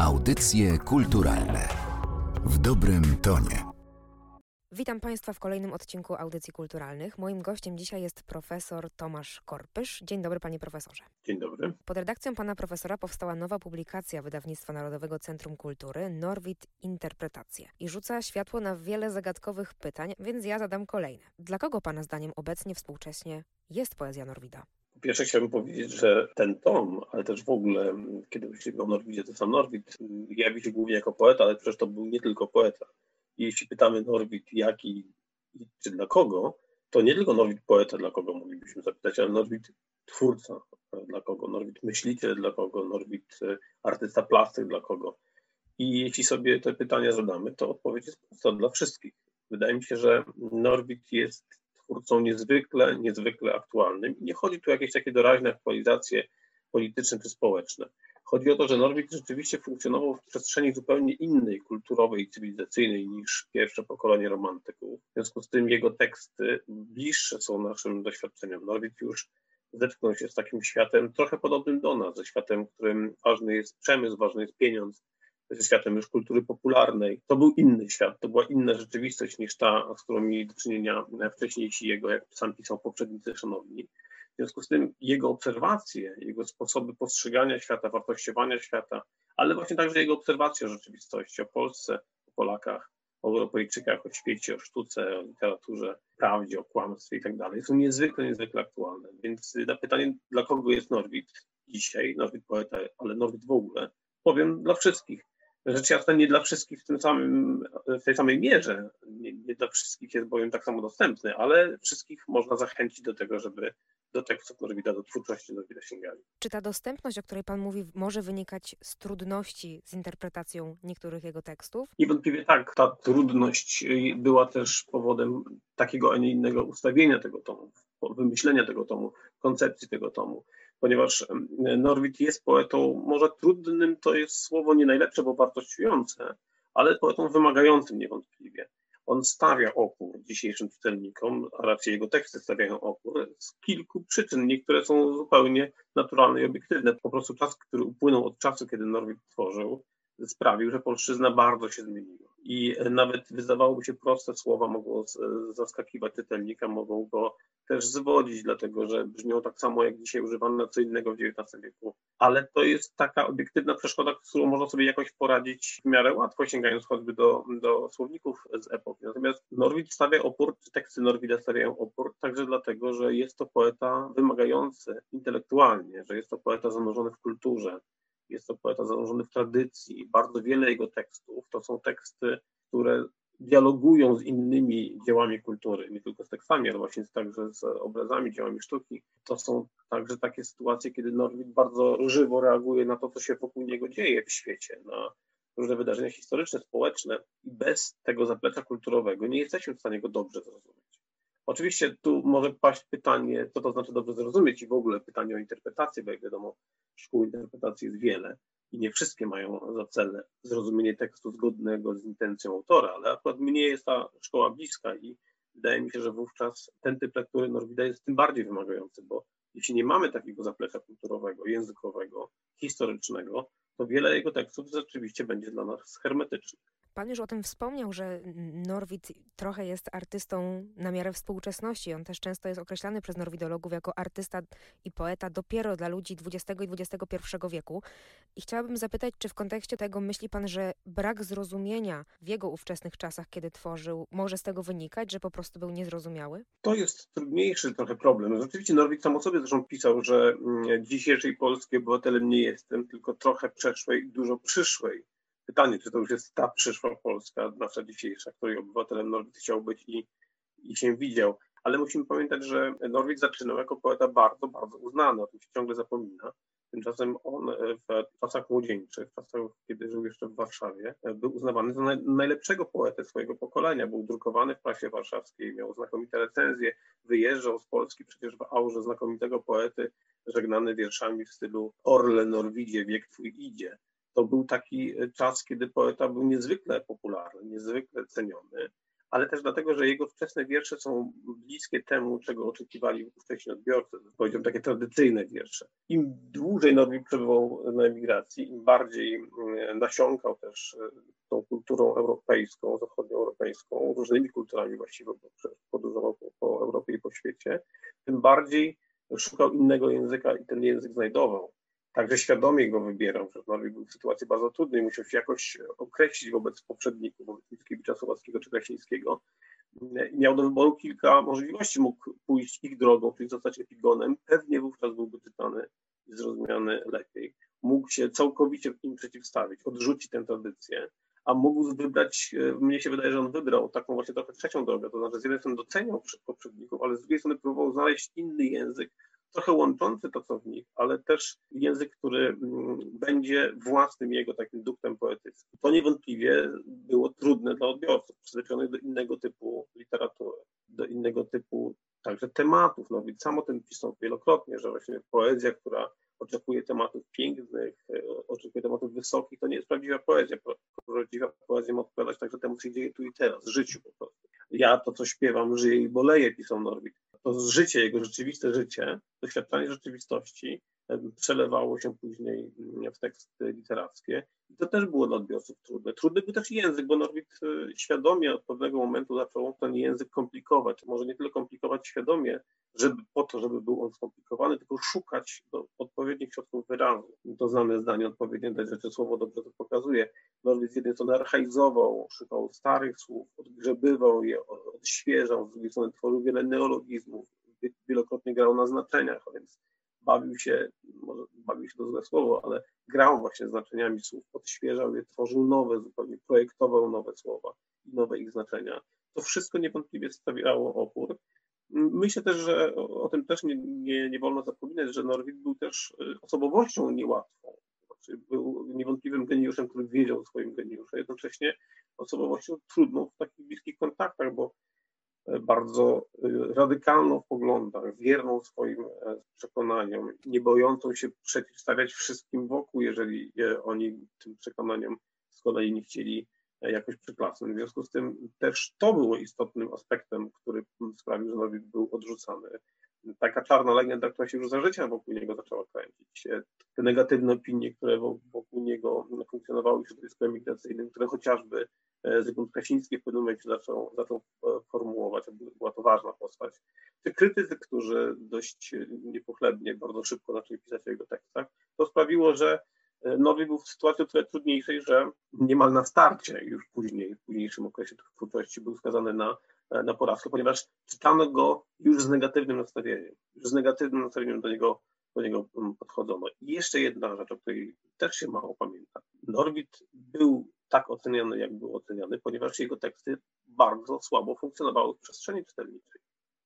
Audycje kulturalne w dobrym tonie. Witam Państwa w kolejnym odcinku Audycji Kulturalnych. Moim gościem dzisiaj jest profesor Tomasz Korpysz. Dzień dobry, panie profesorze. Dzień dobry. Pod redakcją pana profesora powstała nowa publikacja Wydawnictwa Narodowego Centrum Kultury Norwid Interpretacje i rzuca światło na wiele zagadkowych pytań, więc ja zadam kolejne. Dla kogo pana zdaniem obecnie współcześnie jest poezja Norwida? Pierwsze chciałbym powiedzieć, że ten tom, ale też w ogóle, kiedy myślimy o Norwidzie, to sam Norwid jawi się głównie jako poeta, ale przecież to był nie tylko poeta. I jeśli pytamy Norwid jaki czy dla kogo, to nie tylko Norwid poeta, dla kogo moglibyśmy zapytać, ale Norwid twórca, dla kogo, Norwid myśliciel, dla kogo, Norwid e, artysta plastyk, dla kogo. I jeśli sobie te pytania zadamy, to odpowiedź jest prosta dla wszystkich. Wydaje mi się, że Norwid jest twórcą niezwykle, niezwykle aktualnym. I nie chodzi tu o jakieś takie doraźne aktualizacje polityczne czy społeczne. Chodzi o to, że Norwid rzeczywiście funkcjonował w przestrzeni zupełnie innej, kulturowej i cywilizacyjnej niż pierwsze pokolenie romantyków. W związku z tym jego teksty bliższe są naszym doświadczeniom. Norwid już zetknął się z takim światem trochę podobnym do nas, ze światem, w którym ważny jest przemysł, ważny jest pieniądz, ze światem już kultury popularnej. To był inny świat, to była inna rzeczywistość niż ta, z którą mieli do czynienia wcześniejsi jego, jak sam pisał, poprzednicy szanowni. W związku z tym jego obserwacje, jego sposoby postrzegania świata, wartościowania świata, ale właśnie także jego obserwacje o rzeczywistości, o Polsce, o Polakach, o Europejczykach, o świecie, o sztuce, o literaturze, prawdzie, o kłamstwie i tak dalej, są niezwykle, niezwykle aktualne. Więc na pytanie, dla kogo jest Norwid dzisiaj, Norwid poeta, ale Norwid w ogóle, powiem dla wszystkich. Rzecz jasna nie dla wszystkich w, tym samym, w tej samej mierze, nie, nie dla wszystkich jest bowiem tak samo dostępny, ale wszystkich można zachęcić do tego, żeby do tekstów Norwida, do twórczości Norwida sięgali. Czy ta dostępność, o której Pan mówi, może wynikać z trudności z interpretacją niektórych jego tekstów? Niewątpliwie tak. Ta trudność była też powodem takiego, a nie innego ustawienia tego tomu, wymyślenia tego tomu, koncepcji tego tomu ponieważ Norwid jest poetą, może trudnym to jest słowo nie najlepsze, bo wartościujące, ale poetą wymagającym niewątpliwie. On stawia opór dzisiejszym czytelnikom, a raczej jego teksty stawiają opór z kilku przyczyn. Niektóre są zupełnie naturalne i obiektywne. Po prostu czas, który upłynął od czasu, kiedy Norwid tworzył, sprawił, że polszczyzna bardzo się zmieniła. I nawet wydawałoby się proste słowa mogą zaskakiwać czytelnika, mogą go też zwodzić, dlatego że brzmią tak samo jak dzisiaj używane co innego w XIX wieku. Ale to jest taka obiektywna przeszkoda, z którą można sobie jakoś poradzić w miarę łatwo, sięgając choćby do, do słowników z epoki. Natomiast Norwid stawia opór, czy teksty Norwida stawiają opór, także dlatego, że jest to poeta wymagający intelektualnie, że jest to poeta zanurzony w kulturze, jest to poeta zanurzony w tradycji. Bardzo wiele jego tekstów to są teksty, które dialogują z innymi dziełami kultury, nie tylko z tekstami, ale właśnie także z obrazami, dziełami sztuki. To są także takie sytuacje, kiedy Norwid bardzo żywo reaguje na to, co się wokół niego dzieje w świecie, na różne wydarzenia historyczne, społeczne i bez tego zaplecza kulturowego nie jesteśmy w stanie go dobrze zrozumieć. Oczywiście tu może paść pytanie, co to znaczy dobrze zrozumieć i w ogóle pytanie o interpretację, bo jak wiadomo, szkół interpretacji jest wiele i nie wszystkie mają za cel zrozumienie tekstu zgodnego z intencją autora, ale akurat mnie jest ta szkoła bliska i wydaje mi się, że wówczas ten typ lektury Norwida jest tym bardziej wymagający, bo jeśli nie mamy takiego zaplecza kulturowego, językowego, historycznego, to wiele jego tekstów rzeczywiście będzie dla nas hermetycznych. Pan już o tym wspomniał, że Norwid trochę jest artystą na miarę współczesności. On też często jest określany przez norwidologów jako artysta i poeta dopiero dla ludzi XX i XXI wieku. I chciałabym zapytać, czy w kontekście tego myśli pan, że brak zrozumienia w jego ówczesnych czasach, kiedy tworzył, może z tego wynikać, że po prostu był niezrozumiały? To jest trudniejszy trochę problem. Rzeczywiście Norwid sam o sobie zresztą pisał, że mm, dzisiejszej Polski obywatelem nie jestem, tylko trochę przeszłej dużo przyszłej pytanie, czy to już jest ta przyszła Polska, nasza dzisiejsza, której obywatelem Norwid chciał być i, i się widział. Ale musimy pamiętać, że Norwid zaczynał jako poeta bardzo, bardzo uznany, o tym się ciągle zapomina. Tymczasem on w czasach młodzieńczych, w czasach, kiedy żył jeszcze w Warszawie, był uznawany za najlepszego poetę swojego pokolenia. Był drukowany w prasie warszawskiej, miał znakomite recenzje, wyjeżdżał z Polski przecież w aurze znakomitego poety, żegnany wierszami w stylu Orle Norwidzie, wiek twój idzie to był taki czas, kiedy poeta był niezwykle popularny, niezwykle ceniony, ale też dlatego, że jego wczesne wiersze są bliskie temu, czego oczekiwali wcześniej odbiorcy. Powiedziałbym takie tradycyjne wiersze. Im dłużej Norwid przebywał na emigracji, im bardziej mm, nasiąkał też e, tą kulturą europejską, zachodnioeuropejską, różnymi kulturami właściwie, bo podróżował po, po Europie i po świecie, tym bardziej szukał innego języka i ten język znajdował. Także świadomie go wybierał, że Norwid był w sytuacji bardzo trudnej, musiał się jakoś określić wobec poprzedników, wobec Mickiewicza, Słowackiego czy Krasińskiego. I miał do wyboru kilka możliwości. Mógł pójść ich drogą, czyli zostać epigonem. Pewnie wówczas byłby czytany i zrozumiany lepiej. Mógł się całkowicie im przeciwstawić, odrzucić tę tradycję, a mógł wybrać, e, mnie się wydaje, że on wybrał taką właśnie trochę trzecią drogę, to znaczy z jednej strony doceniał poprzedników, ale z drugiej strony próbował znaleźć inny język, trochę łączący to, co w nich, ale też język, który mm, będzie własnym jego takim duktem poetyckim. To niewątpliwie było trudne dla odbiorców, przyzwyczajonych do innego typu literatury, do innego typu także tematów. No, sam o tym pisał wielokrotnie, że właśnie poezja, która oczekuje tematów pięknych, e, oczekuje tematów wysokich, to nie jest prawdziwa poezja. Prawdziwa poezja ma odpowiadać także temu, co się dzieje tu i teraz, życiu po prostu. Ja to, co śpiewam, żyję i boleję, pisał Norwid to życie, jego rzeczywiste życie, doświadczanie rzeczywistości przelewało się później w teksty literackie. I to też było dla odbiorców trudne. Trudny był też język, bo Norwid e, świadomie od pewnego momentu zaczął ten język komplikować. Może nie tyle komplikować świadomie, żeby, po to, żeby był on skomplikowany, tylko szukać do odpowiednich środków wyrazu. To znane zdanie, odpowiednie dać rzeczy słowo dobrze to pokazuje. Norwid z jednej strony archaizował, szukał starych słów, odgrzebywał je, odświeżał, z drugiej strony tworzył wiele neologizmów, wielokrotnie grał na znaczeniach, a więc bawił się, może bawił się to złe słowo, ale grał właśnie znaczeniami słów, odświeżał je, tworzył nowe zupełnie, projektował nowe słowa i nowe ich znaczenia. To wszystko niewątpliwie stawiało opór. Myślę też, że o, tym też nie, nie, nie wolno zapominać, że Norwid był też y, osobowością niełatwą. Znaczy był niewątpliwym geniuszem, który wiedział o swoim geniuszu, jednocześnie osobowością trudną w takich bliskich kontaktach, bo bardzo y, radykalną w poglądach, wierną swoim e, przekonaniom, nie bojącą się przeciwstawiać wszystkim wokół, jeżeli oni tym przekonaniom z kolei nie chcieli e, jakoś przyklasnąć. W związku z tym też to było istotnym aspektem, który sprawił, że Nowik był odrzucany. Taka czarna legenda, która się już za życia wokół niego zaczęła kręcić. Te negatywne opinie, które wokół niego funkcjonowały w środowisku emigracyjnym, które chociażby E, Zygmunt Krasiński w pewnym momencie zaczął, zaczął e, formułować, była to ważna postać. Ci krytycy, którzy dość niepochlebnie, bardzo szybko zaczęli pisać o jego tekstach, to sprawiło, że e, Nowy był w sytuacji o tyle trudniejszej, że niemal na starcie, już później, w późniejszym okresie twórczości, był skazany na, na porażkę, ponieważ czytano go już z negatywnym nastawieniem, już z negatywnym nastawieniem do niego, do niego mm, podchodzono. I jeszcze jedna rzecz, o której też się mało pamięta. Norwid był tak oceniany, jak był oceniany, ponieważ jego teksty bardzo słabo funkcjonowały w przestrzeni czytelniczej.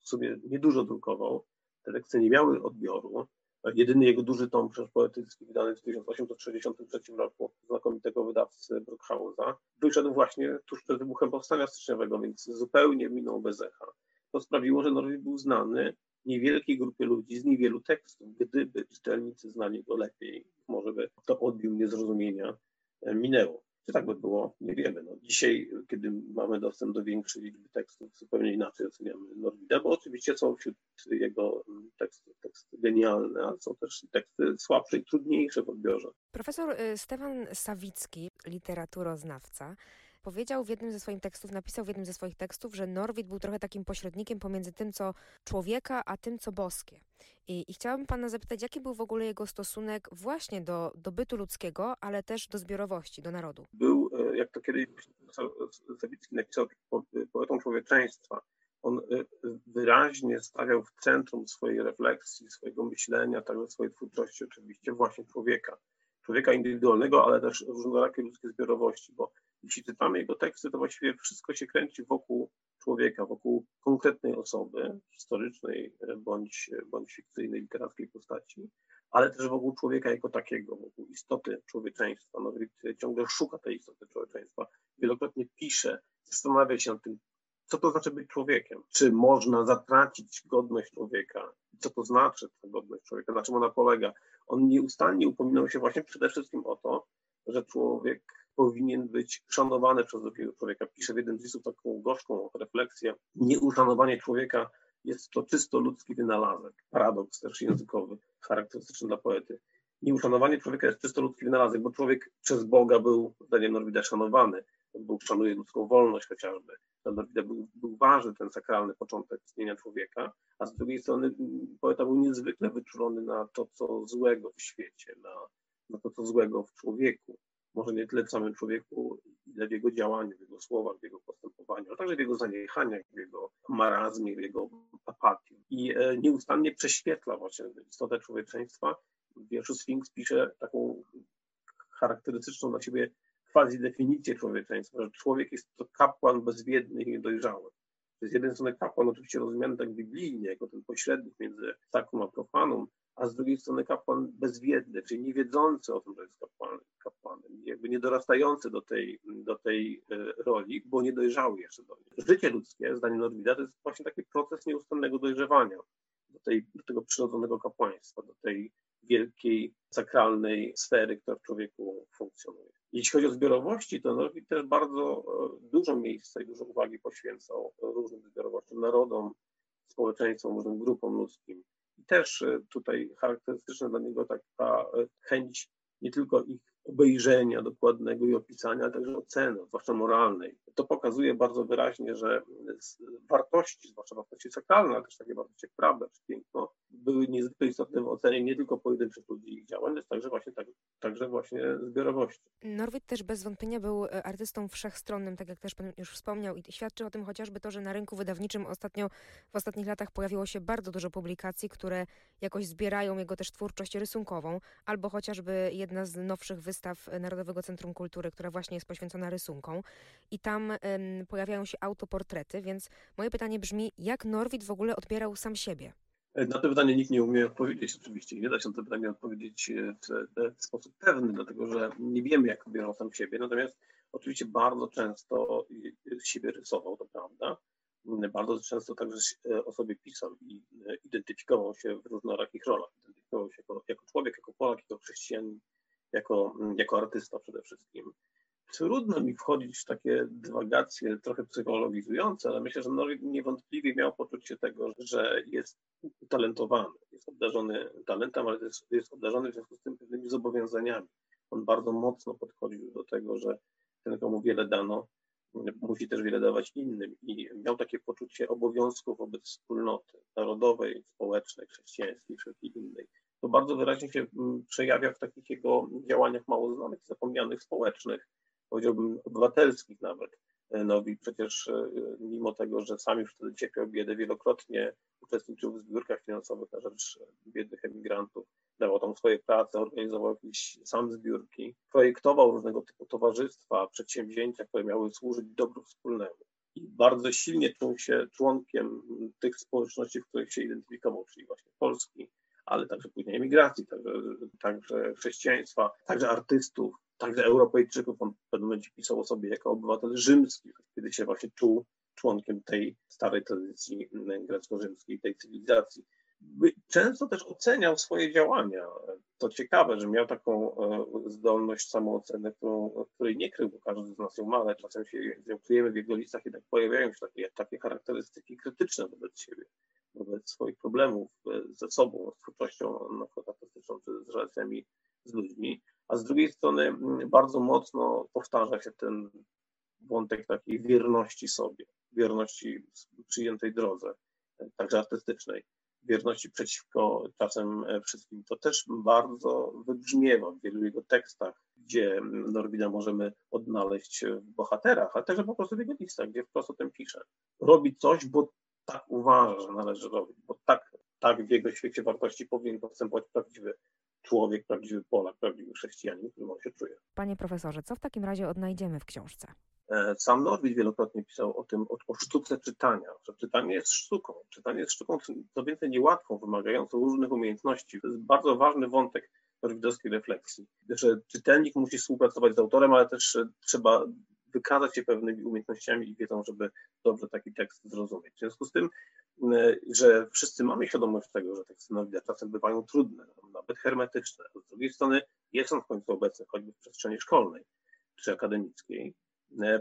W sumie niedużo drukował, te teksty nie miały odbioru. Jedyny jego duży tom przecież poetycki, wydany w 1863 roku znakomitego wydawcy Brookhausa, wyszedł właśnie tuż przed wybuchem powstania styczniowego, więc zupełnie minął bez echa. To sprawiło, że Norwid był znany niewielkiej grupie ludzi z niewielu tekstów. Gdyby czytelnicy znali go lepiej, może by to odbił niezrozumienia minęło. Czy tak by było? Nie wiemy. No, dzisiaj, kiedy mamy dostęp do większej liczby tekstów, zupełnie inaczej oceniamy Norwida, bo oczywiście są wśród jego tekstów teksty genialne, ale są też teksty słabsze i trudniejsze w odbiorze. Profesor y, Stefan Sawicki, literaturoznawca, powiedział w jednym ze swoich tekstów, napisał w jednym ze swoich tekstów, że Norwid był trochę takim pośrednikiem pomiędzy tym, co człowieka, a tym, co boskie. I, I, chciałabym pana zapytać, jaki był w ogóle jego stosunek właśnie do, do bytu ludzkiego, ale też do zbiorowości, do narodu? Był, e, jak to kiedyś Sawicki napisał, poetą człowieczeństwa. On e, wyraźnie stawiał w centrum swojej refleksji, swojego myślenia, także swojej twórczości oczywiście właśnie człowieka. Człowieka indywidualnego, ale też różnorakie ludzkie zbiorowości, bo jeśli czytamy jego teksty, to właściwie wszystko się kręci wokół człowieka, wokół konkretnej osoby, historycznej bądź, bądź fikcyjnej, literackiej postaci, ale też wokół człowieka jako takiego, wokół istoty człowieczeństwa. No, ciągle szuka tej istoty człowieczeństwa, wielokrotnie pisze, zastanawia się nad tym, co to znaczy być człowiekiem, czy można zatracić godność człowieka, co to znaczy ta godność człowieka, na czym ona polega. On nieustannie upominał się właśnie przede wszystkim o to, że człowiek powinien być szanowany przez drugiego człowieka. Pisze w jednym z listów taką gorzką refleksję. Nieuszanowanie człowieka jest to czysto ludzki wynalazek. Paradoks też językowy, charakterystyczny dla poety. Nieuszanowanie człowieka jest czysto ludzki wynalazek, bo człowiek przez Boga był, zdaniem Norwida, szanowany. Bóg szanuje ludzką wolność chociażby. Dla Norwida był, był ważny ten sakralny początek istnienia człowieka, a z drugiej strony poeta był niezwykle wyczulony na to, co złego w świecie, na, na to, co złego w człowieku może nie tyle w samym człowieku, ile w jego działaniu, w jego słowach, w jego postępowaniu, ale także w jego zaniechaniach, w jego marazmie, w jego apatii. I e, nieustannie prześwietla właśnie istotę człowieczeństwa. W wierszu Sphinx pisze taką charakterystyczną dla siebie quasi definicję człowieczeństwa, że człowiek jest to kapłan bezwiedny i niedojrzały. To jest jeden strony kapłan oczywiście rozumiany tak biblijnie, jako ten pośrednik między sakrum a profanum, a z drugiej strony kapłan bezwiedny, czyli niewiedzący o tym, że jest kapłanem, kapłanem jakby niedorastający do tej, do tej e, roli, bo nie dojrzały jeszcze do niej. Życie ludzkie, zdaniem Norwida, to jest właśnie taki proces nieustannego dojrzewania do, tej, do tego przyrodzonego kapłaństwa, do tej wielkiej, sakralnej sfery, która w człowieku funkcjonuje. Jeśli chodzi o zbiorowości, to Norwid też bardzo e, dużo miejsca i dużo uwagi poświęcał różnym zbiorowościom, narodom, społeczeństwom, różnym grupom ludzkim też e, tutaj charakterystyczna dla niego taka e, chęć nie tylko ich obejrzenia dokładnego i opisania, ale także oceny, zwłaszcza moralnej. To pokazuje bardzo wyraźnie, że wartości, zwłaszcza wartości sakralne, ale też takie wartości jak prawda czy piękno, były niezwykle istotne w ocenie nie tylko pojedynczych ludzi i ich działań, ale także właśnie, tak, także właśnie zbiorowości. Norwid też bez wątpienia był e, artystą wszechstronnym, tak jak też pan już wspomniał i świadczy o tym chociażby to, że na rynku wydawniczym ostatnio, w ostatnich latach pojawiło się bardzo dużo publikacji, które jakoś zbierają jego też twórczość rysunkową, albo chociażby jedna z nowszych wystaw Narodowego Centrum Kultury, która właśnie jest poświęcona rysunkom i tam pojawiają się autoportrety, więc moje pytanie brzmi, jak Norwid w ogóle odbierał sam siebie? Na to pytanie nikt nie umie odpowiedzieć oczywiście. Nie da się na to pytanie odpowiedzieć e, w, w sposób pewny, dlatego że nie wiemy, jak odbierał sam siebie. Natomiast oczywiście bardzo często siebie rysował, to prawda. Bardzo często także e, o sobie pisał i e, identyfikował się w różnorakich rolach. Identyfikował się jako, jako człowiek, jako Polak, jako chrześcijanin, jako, jako artysta przede wszystkim. Trudno mi wchodzić w takie dywagacje trochę psychologizujące, ale myślę, że Norwid niewątpliwie miał poczucie tego, że jest utalentowany, jest obdarzony talentem, ale jest, jest obdarzony w związku z tym pewnymi zobowiązaniami. On bardzo mocno podchodził do tego, że ten, komu wiele dano, musi też wiele dawać innym i miał takie poczucie obowiązku wobec wspólnoty narodowej, społecznej, chrześcijańskiej, wszelkiej innej. To bardzo wyraźnie się mm, przejawia w takich jego działaniach mało znanych, zapomnianych, społecznych, powiedziałbym obywatelskich nawet. No i przecież e, mimo tego, że sam już wtedy cierpiał biedę, wielokrotnie uczestniczył w zbiórkach finansowych na rzecz biednych emigrantów, dawał tam swoje prace, organizował jakieś sam zbiórki, projektował różnego typu towarzystwa, przedsięwzięcia, które miały służyć dobru wspólnemu. I bardzo silnie czuł się członkiem tych społeczności, w których się identyfikował, czyli właśnie Polski, ale także później emigracji, także, także chrześcijaństwa, także artystów, także Europejczyków. On w pewnym momencie pisał o sobie jako obywatel rzymski, kiedy się właśnie czuł członkiem tej starej tradycji grecko-rzymskiej, tej cywilizacji. Często też oceniał swoje działania. To ciekawe, że miał taką e, zdolność samooceny, którą, której nie krył, bo każdy z nas ją ma, ale czasem się ją w jego listach, jednak pojawiają się takie, takie charakterystyki krytyczne wobec siebie, wobec swoich problemów e, ze sobą, z twórczością na przykład artystyczną, czy z relacjami z ludźmi a z drugiej strony bardzo mocno powtarza się ten wątek takiej wierności sobie, wierności przyjętej drodze, także artystycznej, wierności przeciwko czasem e, wszystkim. To też bardzo wybrzmiewa w wielu jego tekstach, gdzie Norwida możemy odnaleźć w bohaterach, ale także po prostu w jego listach, gdzie wprost o tym pisze. Robi coś, bo tak uważa, że należy robić, bo tak, tak w jego świecie wartości powinien postępować prawdziwy człowiek, prawdziwy Polak, prawdziwy chrześcijanin, którym on się czuje. Panie profesorze, co w takim razie odnajdziemy w książce? E, sam Norwid wielokrotnie pisał o tym, o, o, sztuce czytania, że czytanie jest sztuką. Czytanie jest sztuką, co więcej, niełatwą, wymagającą różnych umiejętności. To jest bardzo ważny wątek norwidowskiej refleksji, że czytelnik musi współpracować z autorem, ale też e, trzeba wykazać się pewnymi umiejętnościami i wiedzą, żeby dobrze taki tekst zrozumieć. W związku z tym E, że wszyscy mamy świadomość tego, że teksty Norwida czasem bywają trudne, nawet hermetyczne. Z drugiej strony jest on w końcu obecny, choćby w przestrzeni szkolnej. czy akademickiej,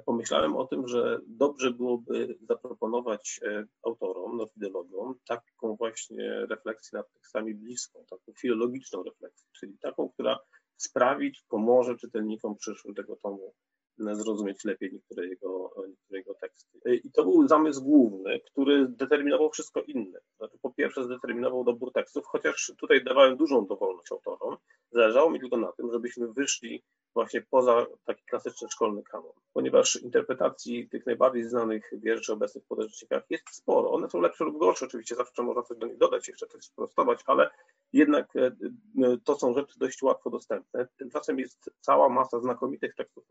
pomyślałem o tym, że dobrze byłoby zaproponować autorom, nowidologom taką właśnie refleksję nad tekstami bliską, taką filologiczną refleksję, czyli taką, która sprawić, pomoże czytelnikom przyszłym tego tomu zrozumieć lepiej niektóre jego, niektóre teksty. I to był zamysł główny, który determinował wszystko inne. Znaczy, po pierwsze zdeterminował dobór tekstów, chociaż tutaj dawałem dużą dowolność autorom, zależało mi tylko na tym, żebyśmy wyszli właśnie poza taki klasyczny szkolny kanon, ponieważ interpretacji tych najbardziej znanych wierszy obecnych w podręcznikach jest sporo. One są lepsze lub gorsze, oczywiście zawsze można coś do nich dodać, jeszcze coś sprostować, ale jednak e, e, to są rzeczy dość łatwo dostępne. Tymczasem jest cała masa znakomitych tekstów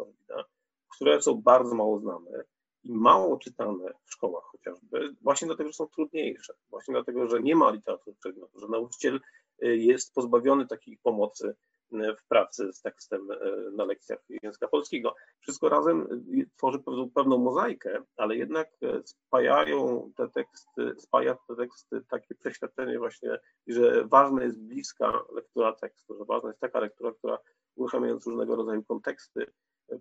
które są bardzo mało znane mało czytane w szkołach chociażby, właśnie dlatego, że są trudniejsze, właśnie dlatego, że nie ma literatury przedmiotu, że nauczyciel e, jest pozbawiony takiej pomocy w pracy z tekstem na lekcjach języka polskiego. Wszystko razem tworzy pewną mozaikę, ale jednak spajają te teksty, spaja te teksty takie przeświadczenie właśnie, że ważna jest bliska lektura tekstu, że ważna jest taka lektura, która uruchamiając różnego rodzaju konteksty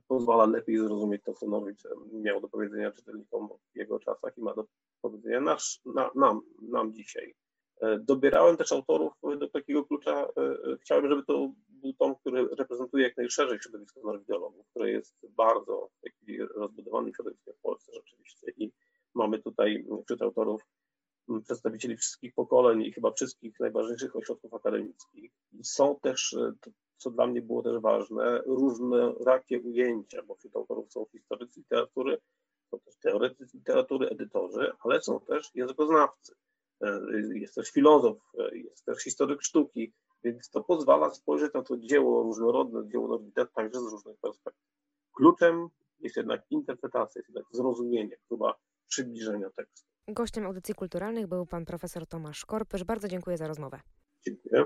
pozwala lepiej zrozumieć to, co Norwich miał do powiedzenia czytelnikom w jego czasach i ma do powiedzenia nasz, na, nam, nam dzisiaj. E, dobierałem też autorów do takiego klucza. E, e, chciałem, żeby to był tom, który reprezentuje jak najszerzej środowisko norwidologów, które jest bardzo chwili rozbudowanym środowiskiem w Polsce rzeczywiście. I mamy tutaj wśród autorów przedstawicieli wszystkich pokoleń i chyba wszystkich najważniejszych ośrodków akademickich. Są też, co dla mnie było też ważne, różne rakie ujęcia, bo wśród autorów są historycy literatury, są też teoretycy literatury, edytorzy, ale są też językoznawcy E, jest też filozof, e, jest też historyk sztuki, więc to pozwala spojrzeć na to dzieło różnorodne, dzieło Norwida także z różnych perspektyw. Kluczem jest jednak interpretacja, jest jednak zrozumienie, próba przybliżenia tekstu. Gościem audycji kulturalnych był pan profesor Tomasz Korpysz. Bardzo dziękuję za rozmowę. Dziękuję.